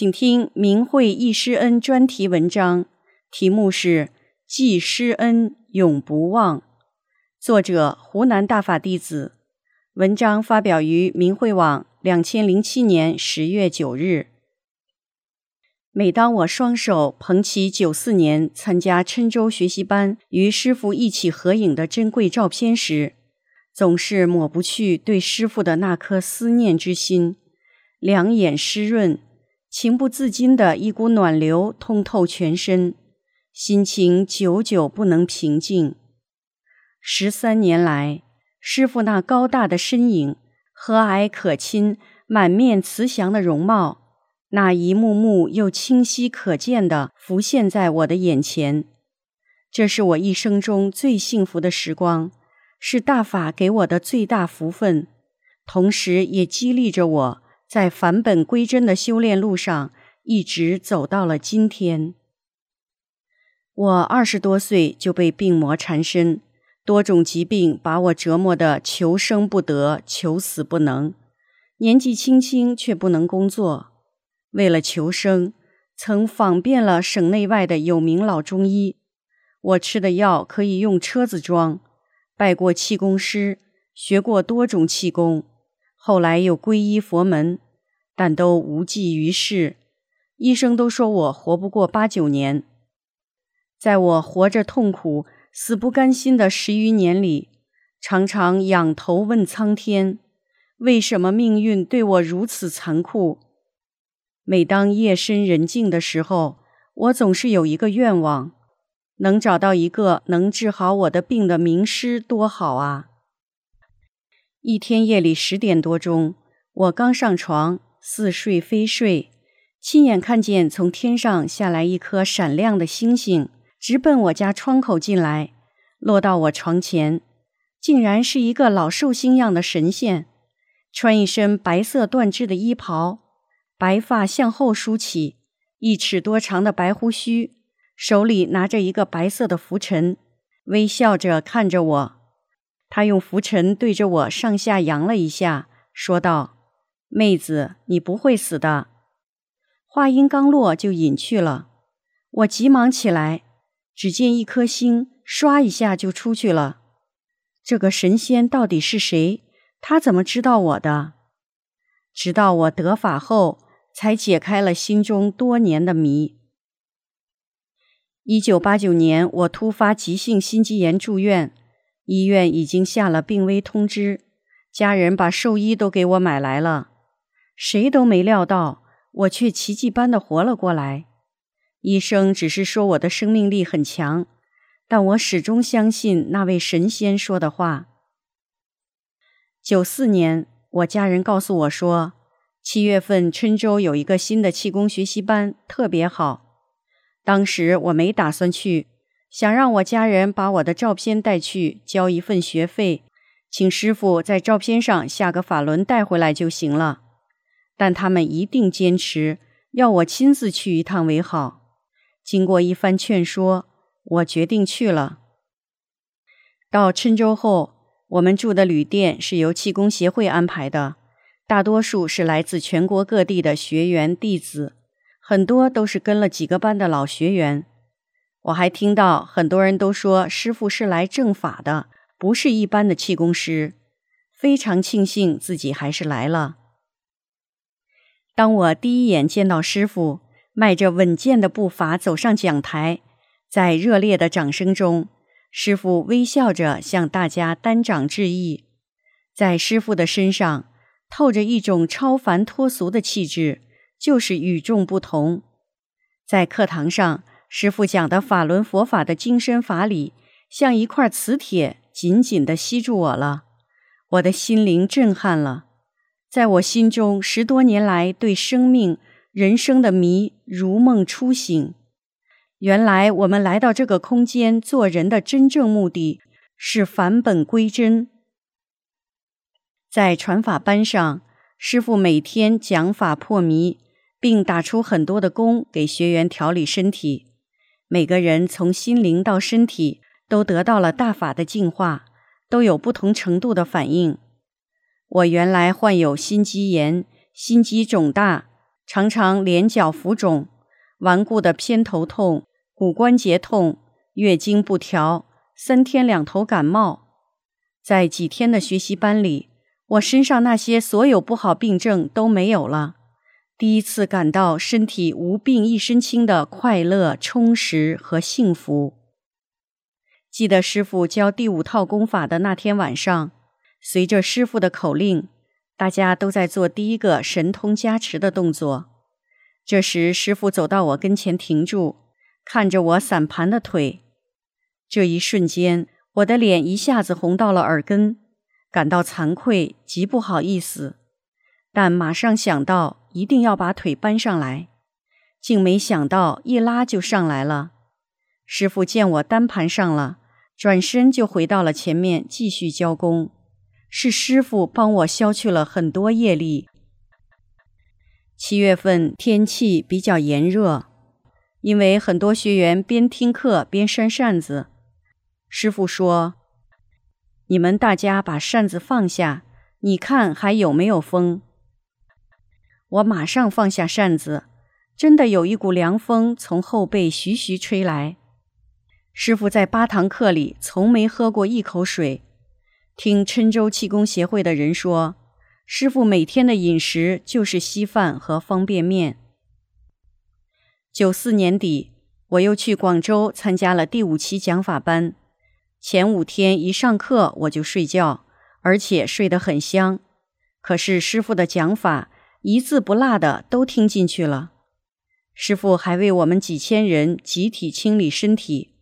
请听明慧忆师恩专题文章，题目是《记师恩永不忘》，作者湖南大法弟子。文章发表于明慧网，两千零七年十月九日。每当我双手捧起九四年参加郴州学习班与师父一起合影的珍贵照片时，总是抹不去对师父的那颗思念之心，两眼湿润。情不自禁的一股暖流通透全身，心情久久不能平静。十三年来，师傅那高大的身影、和蔼可亲、满面慈祥的容貌，那一幕幕又清晰可见的浮现在我的眼前。这是我一生中最幸福的时光，是大法给我的最大福分，同时也激励着我。在返本归真的修炼路上，一直走到了今天。我二十多岁就被病魔缠身，多种疾病把我折磨得求生不得，求死不能。年纪轻轻却不能工作，为了求生，曾访遍了省内外的有名老中医。我吃的药可以用车子装，拜过气功师，学过多种气功。后来又皈依佛门，但都无济于事。医生都说我活不过八九年。在我活着痛苦、死不甘心的十余年里，常常仰头问苍天：为什么命运对我如此残酷？每当夜深人静的时候，我总是有一个愿望：能找到一个能治好我的病的名师，多好啊！一天夜里十点多钟，我刚上床，似睡非睡，亲眼看见从天上下来一颗闪亮的星星，直奔我家窗口进来，落到我床前，竟然是一个老寿星样的神仙，穿一身白色缎织的衣袍，白发向后梳起，一尺多长的白胡须，手里拿着一个白色的拂尘，微笑着看着我。他用拂尘对着我上下扬了一下，说道：“妹子，你不会死的。”话音刚落，就隐去了。我急忙起来，只见一颗星唰一下就出去了。这个神仙到底是谁？他怎么知道我的？直到我得法后，才解开了心中多年的谜。一九八九年，我突发急性心肌炎住院。医院已经下了病危通知，家人把寿衣都给我买来了，谁都没料到我却奇迹般的活了过来。医生只是说我的生命力很强，但我始终相信那位神仙说的话。九四年，我家人告诉我说，七月份郴州有一个新的气功学习班，特别好。当时我没打算去。想让我家人把我的照片带去，交一份学费，请师傅在照片上下个法轮带回来就行了。但他们一定坚持要我亲自去一趟为好。经过一番劝说，我决定去了。到郴州后，我们住的旅店是由气功协会安排的，大多数是来自全国各地的学员弟子，很多都是跟了几个班的老学员。我还听到很多人都说师傅是来正法的，不是一般的气功师。非常庆幸自己还是来了。当我第一眼见到师傅，迈着稳健的步伐走上讲台，在热烈的掌声中，师傅微笑着向大家单掌致意。在师傅的身上透着一种超凡脱俗的气质，就是与众不同。在课堂上。师傅讲的法轮佛法的精深法理，像一块磁铁紧紧地吸住我了。我的心灵震撼了，在我心中十多年来对生命、人生的谜如梦初醒。原来我们来到这个空间做人的真正目的是返本归真。在传法班上，师傅每天讲法破迷，并打出很多的功给学员调理身体。每个人从心灵到身体都得到了大法的净化，都有不同程度的反应。我原来患有心肌炎，心肌肿大，常常脸脚浮肿，顽固的偏头痛。骨关节痛、月经不调、三天两头感冒，在几天的学习班里，我身上那些所有不好病症都没有了。第一次感到身体无病一身轻的快乐、充实和幸福。记得师傅教第五套功法的那天晚上，随着师傅的口令，大家都在做第一个神通加持的动作。这时，师傅走到我跟前，停住。看着我散盘的腿，这一瞬间，我的脸一下子红到了耳根，感到惭愧，极不好意思。但马上想到一定要把腿搬上来，竟没想到一拉就上来了。师傅见我单盘上了，转身就回到了前面继续教功。是师傅帮我消去了很多业力。七月份天气比较炎热。因为很多学员边听课边扇扇子，师傅说：“你们大家把扇子放下，你看还有没有风？”我马上放下扇子，真的有一股凉风从后背徐徐吹来。师傅在八堂课里从没喝过一口水，听郴州气功协会的人说，师傅每天的饮食就是稀饭和方便面。九四年底，我又去广州参加了第五期讲法班。前五天一上课我就睡觉，而且睡得很香。可是师傅的讲法一字不落的都听进去了。师傅还为我们几千人集体清理身体，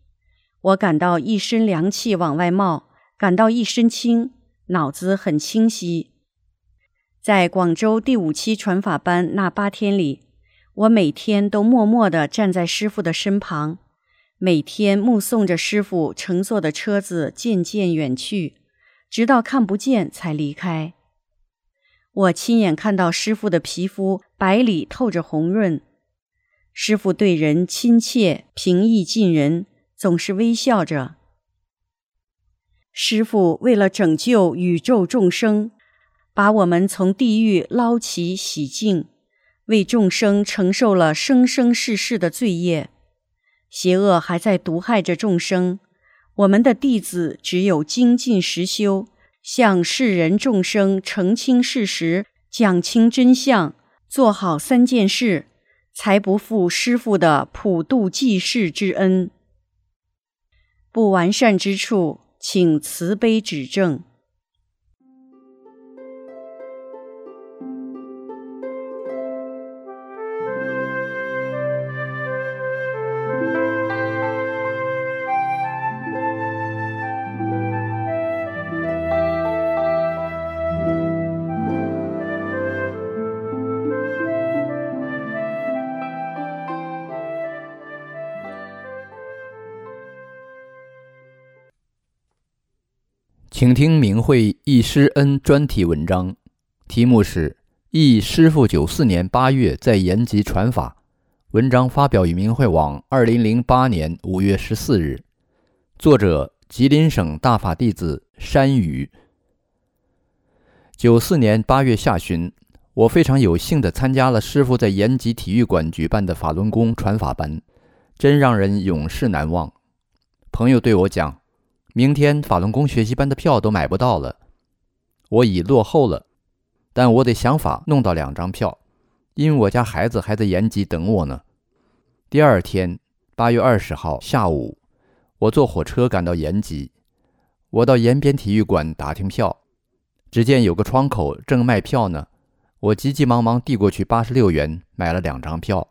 我感到一身凉气往外冒，感到一身轻，脑子很清晰。在广州第五期传法班那八天里。我每天都默默地站在师傅的身旁，每天目送着师傅乘坐的车子渐渐远去，直到看不见才离开。我亲眼看到师傅的皮肤白里透着红润，师傅对人亲切平易近人，总是微笑着。师傅为了拯救宇宙众生，把我们从地狱捞起洗净。为众生承受了生生世世的罪业，邪恶还在毒害着众生。我们的弟子只有精进实修，向世人众生澄清事实，讲清真相，做好三件事，才不负师傅的普度济世之恩。不完善之处，请慈悲指正。请听明慧易师恩专题文章，题目是《易师傅九四年八月在延吉传法》。文章发表于明慧网，二零零八年五月十四日。作者：吉林省大法弟子山雨。九四年八月下旬，我非常有幸地参加了师傅在延吉体育馆举办的法轮功传法班，真让人永世难忘。朋友对我讲。明天法轮功学习班的票都买不到了，我已落后了，但我得想法弄到两张票，因为我家孩子还在延吉等我呢。第二天，八月二十号下午，我坐火车赶到延吉，我到延边体育馆打听票，只见有个窗口正卖票呢，我急急忙忙递过去八十六元，买了两张票，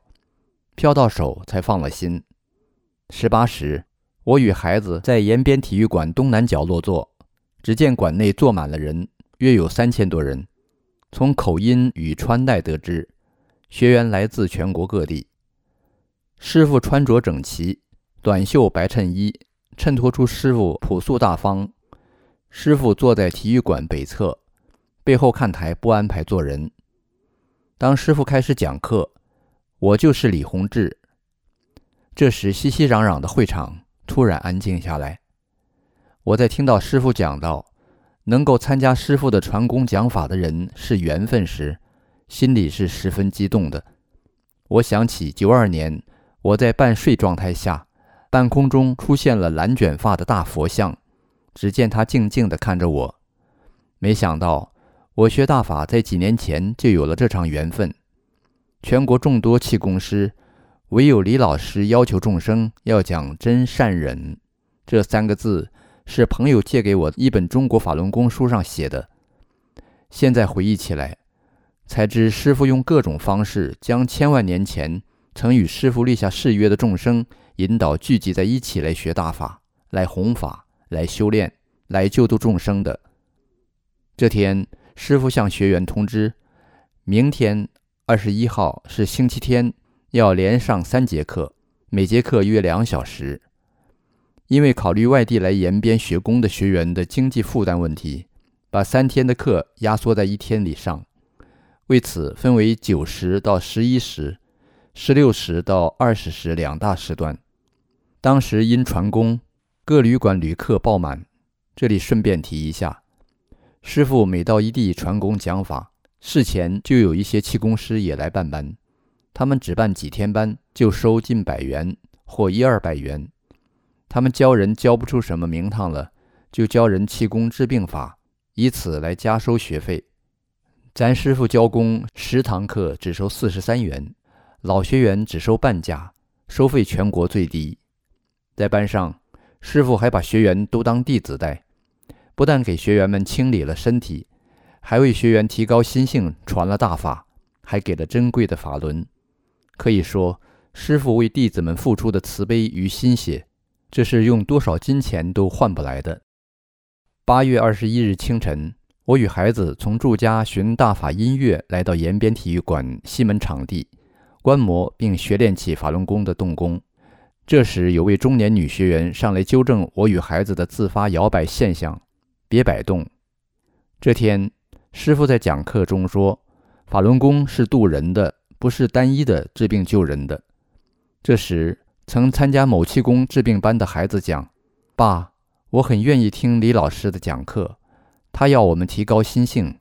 票到手才放了心。十八时。我与孩子在延边体育馆东南角落坐，只见馆内坐满了人，约有三千多人。从口音与穿戴得知，学员来自全国各地。师傅穿着整齐，短袖白衬衣衬托出师傅朴素大方。师傅坐在体育馆北侧，背后看台不安排坐人。当师傅开始讲课，我就是李洪志。这时，熙熙攘攘的会场突然安静下来。我在听到师傅讲到能够参加师傅的传功讲法的人是缘分时，心里是十分激动的。我想起九二年我在半睡状态下，半空中出现了蓝卷发的大佛像。只见他静静地看着我，没想到我学大法在几年前就有了这场缘分。全国众多气功师，唯有李老师要求众生要讲真善忍这三个字，是朋友借给我一本中国法轮功书上写的。现在回忆起来，才知师傅用各种方式将千万年前曾与师傅立下誓约的众生引导聚集在一起来学大法，来弘法。来修炼，来救度众生的。这天，师傅向学员通知，明天二十一号是星期天，要连上三节课，每节课约两小时。因为考虑外地来延边学功的学员的经济负担问题，把三天的课压缩在一天里上。为此，分为九时到十一时、十六时到二十时两大时段。当时因传功。各旅馆旅客爆满。这里顺便提一下，师傅每到一地传功讲法，事前就有一些气功师也来办班。他们只办几天班，就收近百元或一二百元。他们教人教不出什么名堂了，就教人气功治病法，以此来加收学费。咱师傅教功十堂课只收四十三元，老学员只收半价，收费全国最低。在班上。师傅还把学员都当弟子带，不但给学员们清理了身体，还为学员提高心性传了大法，还给了珍贵的法轮。可以说，师傅为弟子们付出的慈悲与心血，这是用多少金钱都换不来的。八月二十一日清晨，我与孩子从住家寻大法音乐来到延边体育馆西门场地，观摩并学练起法轮功的动功。这时，有位中年女学员上来纠正我与孩子的自发摇摆现象，别摆动。这天，师傅在讲课中说：“法轮功是渡人的，不是单一的治病救人的。”这时，曾参加某气功治病班的孩子讲：“爸，我很愿意听李老师的讲课，他要我们提高心性。”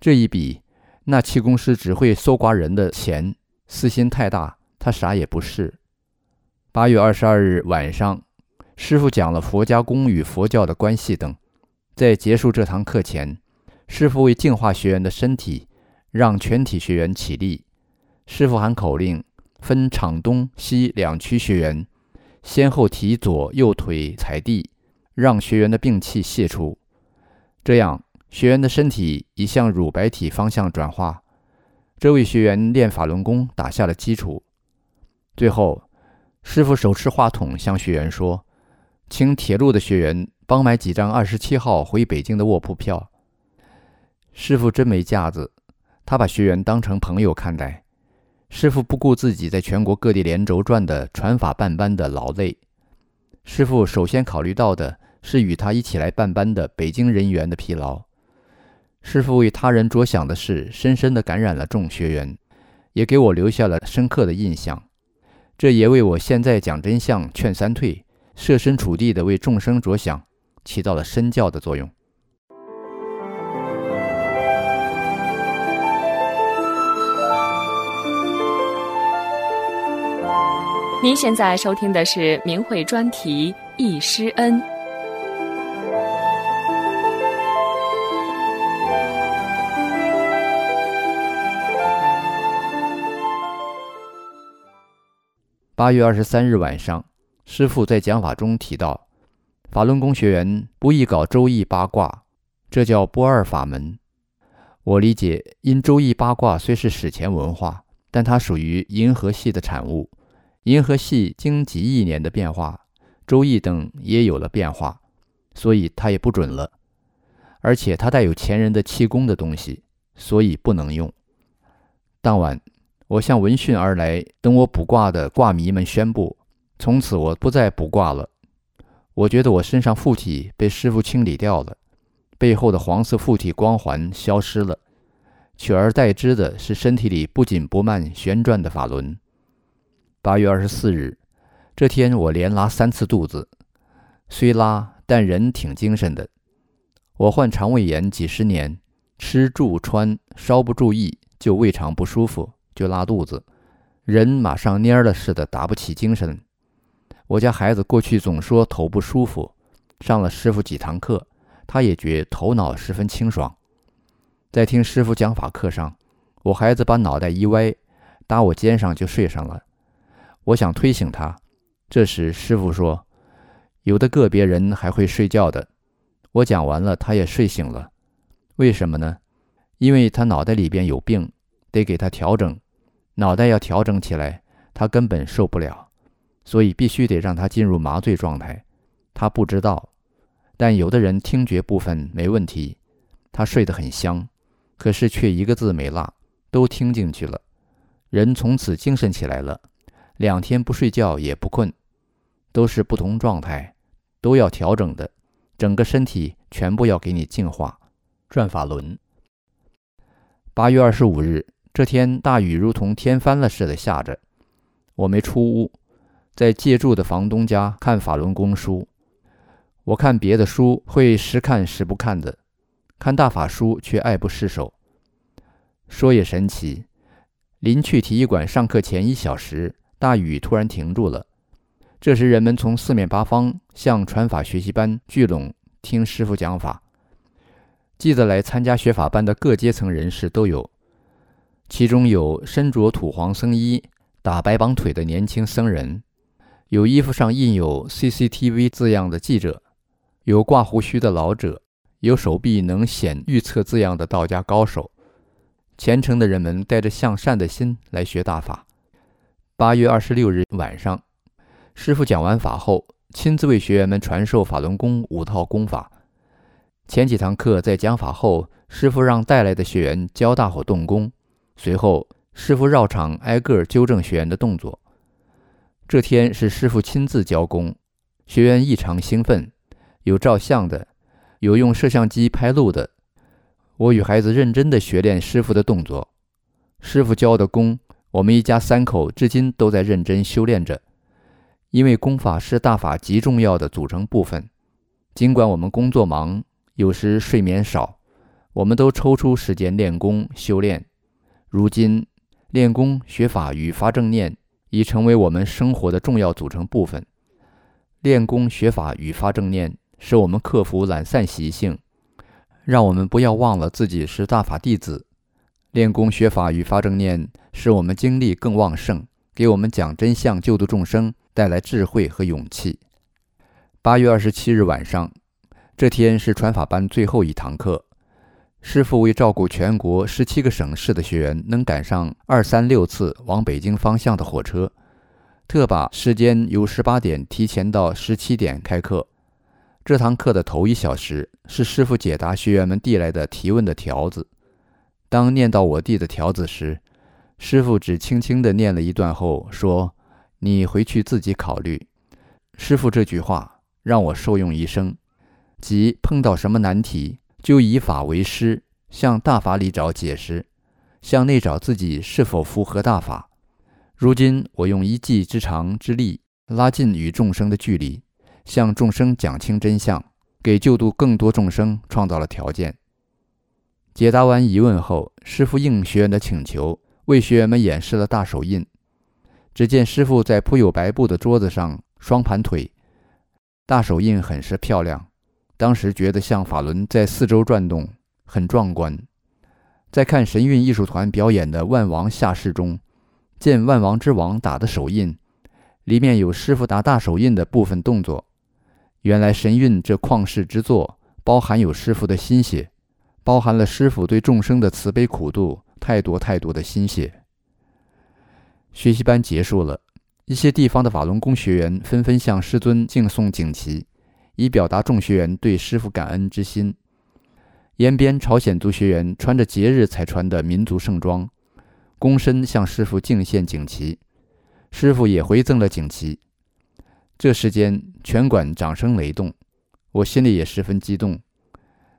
这一比，那气功师只会搜刮人的钱，私心太大，他啥也不是。八月二十二日晚上，师傅讲了佛家功与佛教的关系等。在结束这堂课前，师傅为净化学员的身体，让全体学员起立。师傅喊口令，分场东西两区学员，先后提左右腿踩地，让学员的病气泄出。这样，学员的身体已向乳白体方向转化。这位学员练法轮功打下了基础。最后。师傅手持话筒向学员说：“请铁路的学员帮买几张二十七号回北京的卧铺票。”师傅真没架子，他把学员当成朋友看待。师傅不顾自己在全国各地连轴转的传法办班的劳累，师傅首先考虑到的是与他一起来办班的北京人员的疲劳。师傅为他人着想的事，深深地感染了众学员，也给我留下了深刻的印象。这也为我现在讲真相、劝三退、设身处地的为众生着想，起到了身教的作用。您现在收听的是明慧专题《易师恩》。八月二十三日晚上，师傅在讲法中提到，法轮功学员不宜搞周易八卦，这叫不二法门。我理解，因周易八卦虽是史前文化，但它属于银河系的产物。银河系经几亿年的变化，周易等也有了变化，所以它也不准了。而且它带有前人的气功的东西，所以不能用。当晚，我向闻讯而来等我卜卦的卦迷们宣布，从此我不再卜卦了。我觉得我身上附体被师傅清理掉了，背后的黄色附体光环消失了，取而代之的是身体里不紧不慢旋转的法轮。八月二十四日，这天我连拉三次肚子，虽拉，但人挺精神的。我患肠胃炎几十年，吃住穿稍不注意就胃肠不舒服，就拉肚子，人马上蔫了似的，打不起精神。我家孩子过去总说头不舒服，上了师傅几堂课，他也觉头脑十分清爽。在听师傅讲法课上，我孩子把脑袋一歪，搭我肩上就睡上了。我想推醒他，这时师傅说：“有的个别人还会睡觉的。”我讲完了，他也睡醒了。为什么呢？因为他脑袋里边有病，得给他调整。脑袋要调整起来，他根本受不了。所以必须得让他进入麻醉状态，他不知道，但有的人听觉部分没问题，他睡得很香，可是却一个字没落，都听进去了，人从此精神起来了，两天不睡觉也不困，都是不同状态，都要调整的，整个身体全部要给你净化，转法轮。八月二十五日这天，大雨如同天翻了似的下着，我没出屋。在借住的房东家看法轮功书，我看别的书会时看时不看的，看大法书却爱不释手。说也神奇，临去体育馆上课前一小时，大雨突然停住了。这时人们从四面八方向传法学习班聚拢，听师傅讲法。记得来参加学法班的各阶层人士都有，其中有身着土黄僧衣、打白绑腿的年轻僧人。有衣服上印有 CCTV 字样的记者，有挂胡须的老者，有手臂能显预测字样的道家高手。虔诚的人们带着向善的心来学大法。八月二十六日晚上，师傅讲完法后，亲自为学员们传授法轮功五套功法。前几堂课在讲法后，师傅让带来的学员教大伙动功，随后师傅绕场挨个纠正学员的动作。这天是师傅亲自教功，学员异常兴奋，有照相的，有用摄像机拍录的。我与孩子认真地学练师傅的动作，师傅教的功，我们一家三口至今都在认真修炼着。因为功法是大法极重要的组成部分，尽管我们工作忙，有时睡眠少，我们都抽出时间练功修炼。如今练功学法与发正念。已成为我们生活的重要组成部分。练功学法与发正念，使我们克服懒散习性，让我们不要忘了自己是大法弟子。练功学法与发正念，使我们精力更旺盛，给我们讲真相、救度众生带来智慧和勇气。八月二十七日晚上，这天是传法班最后一堂课。师傅为照顾全国十七个省市的学员能赶上二三六次往北京方向的火车，特把时间由十八点提前到十七点开课。这堂课的头一小时是师傅解答学员们递来的提问的条子。当念到我弟的条子时，师傅只轻轻地念了一段后说：“你回去自己考虑。”师傅这句话让我受用一生，即碰到什么难题。就以法为师，向大法里找解释，向内找自己是否符合大法。如今我用一技之长之力，拉近与众生的距离，向众生讲清真相，给救度更多众生创造了条件。解答完疑问后，师傅应学员的请求，为学员们演示了大手印。只见师傅在铺有白布的桌子上双盘腿，大手印很是漂亮。当时觉得像法轮在四周转动，很壮观。在看神韵艺术团表演的《万王下世》中，见万王之王打的手印，里面有师傅打大手印的部分动作。原来神韵这旷世之作，包含有师傅的心血，包含了师傅对众生的慈悲苦度，太多太多的心血。学习班结束了，一些地方的法轮功学员纷纷向师尊敬送锦旗。以表达众学员对师傅感恩之心。延边朝鲜族学员穿着节日才穿的民族盛装，躬身向师傅敬献锦旗，师傅也回赠了锦旗。这时间，全馆掌声雷动，我心里也十分激动。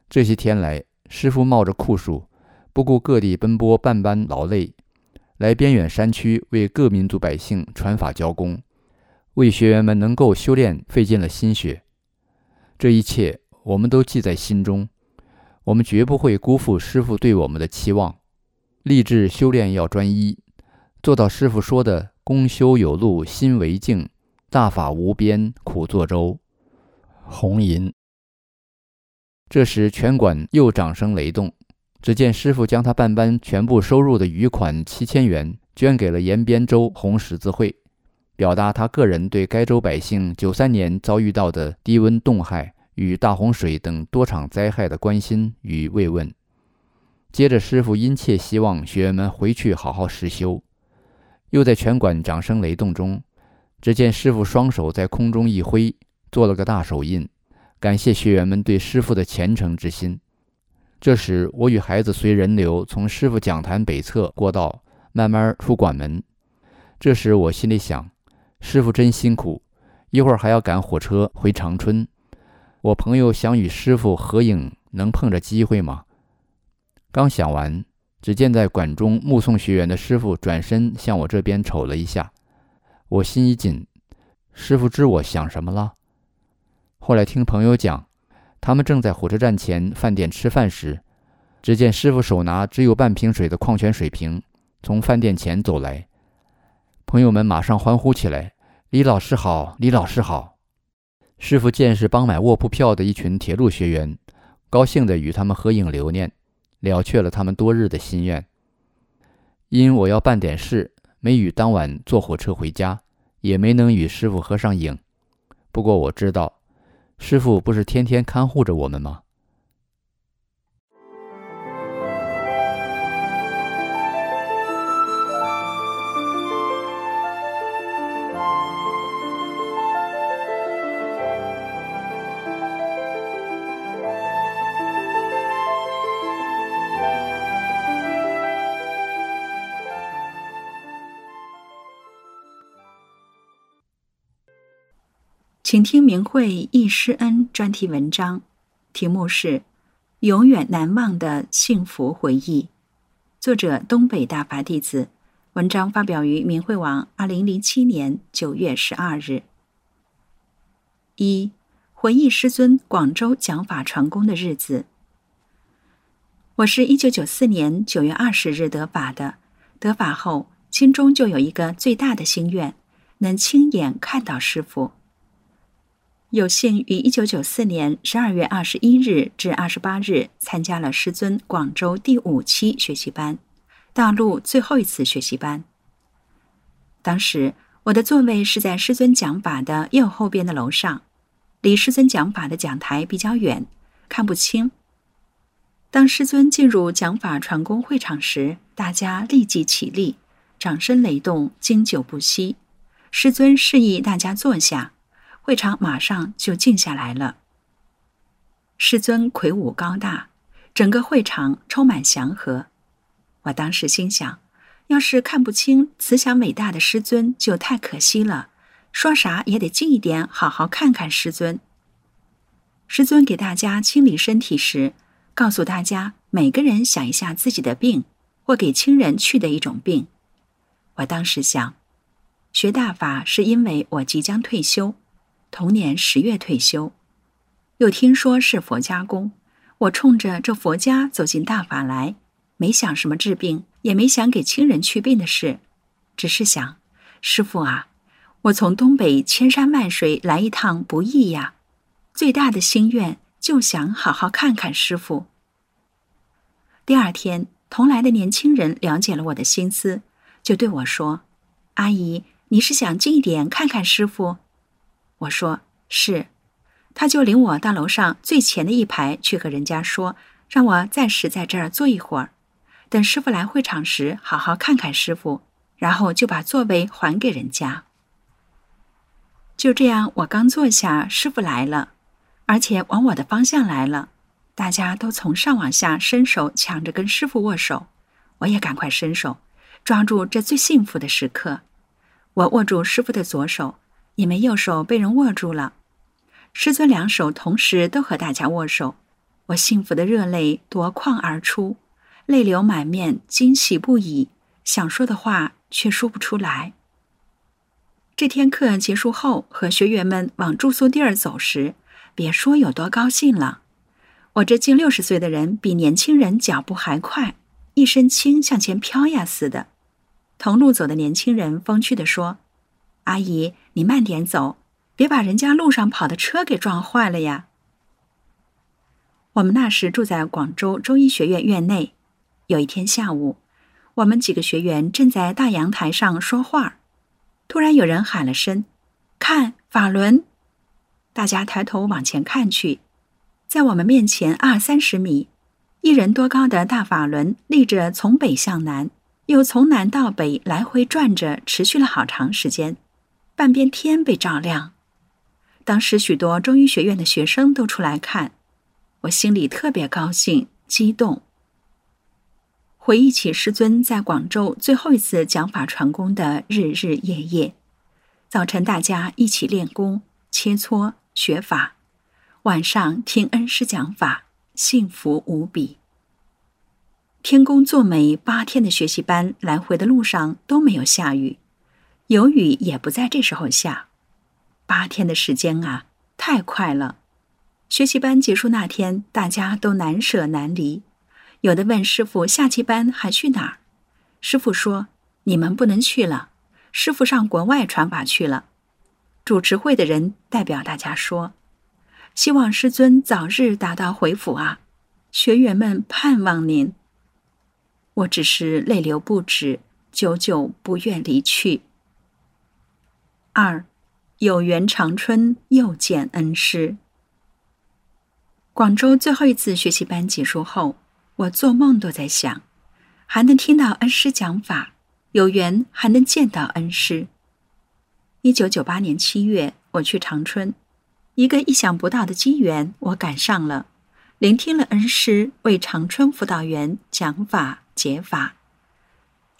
这些天来，师傅冒着酷暑，不顾各地奔波，半班劳累，来边远山区为各民族百姓传法教功，为学员们能够修炼费尽了心血。这一切，我们都记在心中。我们绝不会辜负师傅对我们的期望，立志修炼要专一，做到师傅说的“功修有路心为镜，大法无边苦作舟”。红银。这时，全馆又掌声雷动。只见师傅将他办班全部收入的余款七千元捐给了延边州红十字会，表达他个人对该州百姓九三年遭遇到的低温冻害。与大洪水等多场灾害的关心与慰问。接着，师傅殷切希望学员们回去好好实修。又在拳馆掌声雷动中，只见师傅双手在空中一挥，做了个大手印，感谢学员们对师傅的虔诚之心。这时，我与孩子随人流从师傅讲坛北侧过道慢慢出馆门。这时，我心里想：师傅真辛苦，一会儿还要赶火车回长春。我朋友想与师傅合影，能碰着机会吗？刚想完，只见在馆中目送学员的师傅转身向我这边瞅了一下，我心一紧，师傅知我想什么了。后来听朋友讲，他们正在火车站前饭店吃饭时，只见师傅手拿只有半瓶水的矿泉水瓶，从饭店前走来，朋友们马上欢呼起来：“李老师好，李老师好。”师傅见是帮买卧铺票的一群铁路学员，高兴地与他们合影留念，了却了他们多日的心愿。因我要办点事，没与当晚坐火车回家，也没能与师傅合上影。不过我知道，师傅不是天天看护着我们吗？请听明慧忆师恩专题文章，题目是《永远难忘的幸福回忆》，作者东北大法弟子。文章发表于明慧网，二零零七年九月十二日。一回忆师尊广州讲法传功的日子。我是一九九四年九月二十日得法的，得法后心中就有一个最大的心愿，能亲眼看到师傅。有幸于一九九四年十二月二十一日至二十八日参加了师尊广州第五期学习班，大陆最后一次学习班。当时我的座位是在师尊讲法的右后边的楼上，离师尊讲法的讲台比较远，看不清。当师尊进入讲法传功会场时，大家立即起立，掌声雷动，经久不息。师尊示意大家坐下。会场马上就静下来了。师尊魁梧高大，整个会场充满祥和。我当时心想，要是看不清慈祥伟大的师尊，就太可惜了。说啥也得近一点，好好看看师尊。师尊给大家清理身体时，告诉大家每个人想一下自己的病，或给亲人去的一种病。我当时想，学大法是因为我即将退休。同年十月退休，又听说是佛家功，我冲着这佛家走进大法来，没想什么治病，也没想给亲人去病的事，只是想，师傅啊，我从东北千山万水来一趟不易呀，最大的心愿就想好好看看师傅。第二天，同来的年轻人了解了我的心思，就对我说：“阿姨，你是想近一点看看师傅？”我说是，他就领我到楼上最前的一排去和人家说，让我暂时在这儿坐一会儿，等师傅来会场时好好看看师傅，然后就把座位还给人家。就这样，我刚坐下，师傅来了，而且往我的方向来了。大家都从上往下伸手抢着跟师傅握手，我也赶快伸手，抓住这最幸福的时刻。我握住师傅的左手，你们右手被人握住了。师尊两手同时都和大家握手，我幸福的热泪夺眶而出，泪流满面，惊喜不已，想说的话却说不出来。这天课结束后，和学员们往住宿地儿走时，别说有多高兴了。我这近六十岁的人比年轻人脚步还快，一身轻向前飘呀似的。同路走的年轻人风趣地说：“阿姨，你慢点走，别把人家路上跑的车给撞坏了呀。”我们那时住在广州中医学院院内。有一天下午，我们几个学员正在大阳台上说话，突然有人喊了声：“看法轮！”大家抬头往前看去。在我们面前二三十米，一人多高的大法轮立着，从北向南，又从南到北来回转着，持续了好长时间，半边天被照亮。当时许多中医学院的学生都出来看，我心里特别高兴、激动。回忆起师尊在广州最后一次讲法传功的日日夜夜，早晨大家一起练功、切磋、学法。晚上听恩师讲法，幸福无比。天公作美，八天的学习班来回的路上都没有下雨，有雨也不在这时候下。八天的时间啊，太快了。学习班结束那天，大家都难舍难离，有的问师傅下期班还去哪儿？师傅说：“你们不能去了，师傅上国外传法去了。”主持会的人代表大家说。希望师尊早日达到回府啊！学员们盼望您。我只是泪流不止，久久不愿离去。二，有缘长春又见恩师。广州最后一次学习班结束后，我做梦都在想，还能听到恩师讲法，有缘还能见到恩师。一九九八年七月，我去长春。一个意想不到的机缘，我赶上了，聆听了恩师为长春辅导员讲法解法。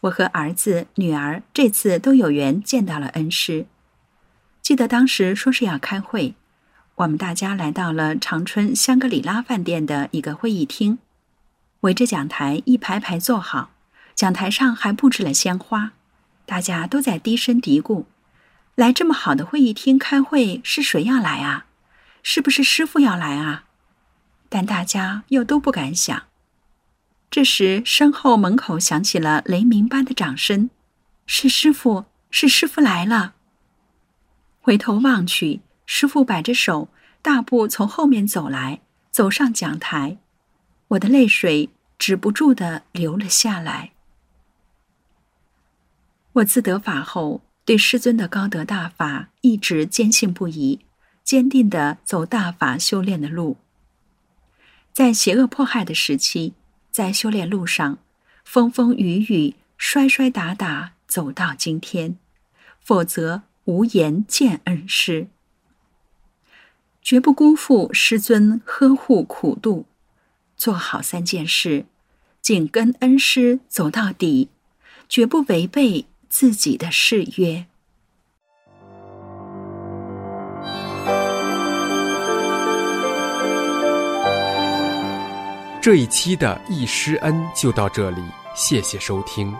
我和儿子、女儿这次都有缘见到了恩师。记得当时说是要开会，我们大家来到了长春香格里拉饭店的一个会议厅，围着讲台一排排坐好，讲台上还布置了鲜花，大家都在低声嘀咕：“来这么好的会议厅开会，是谁要来啊？”是不是师傅要来啊？但大家又都不敢想。这时，身后门口响起了雷鸣般的掌声：“是师傅，是师傅来了！”回头望去，师傅摆着手，大步从后面走来，走上讲台。我的泪水止不住的流了下来。我自得法后，对师尊的高德大法一直坚信不疑。坚定的走大法修炼的路，在邪恶迫害的时期，在修炼路上，风风雨雨，摔摔打打，走到今天，否则无颜见恩师。绝不辜负师尊呵护苦度，做好三件事，紧跟恩师走到底，绝不违背自己的誓约。这一期的易师恩就到这里，谢谢收听。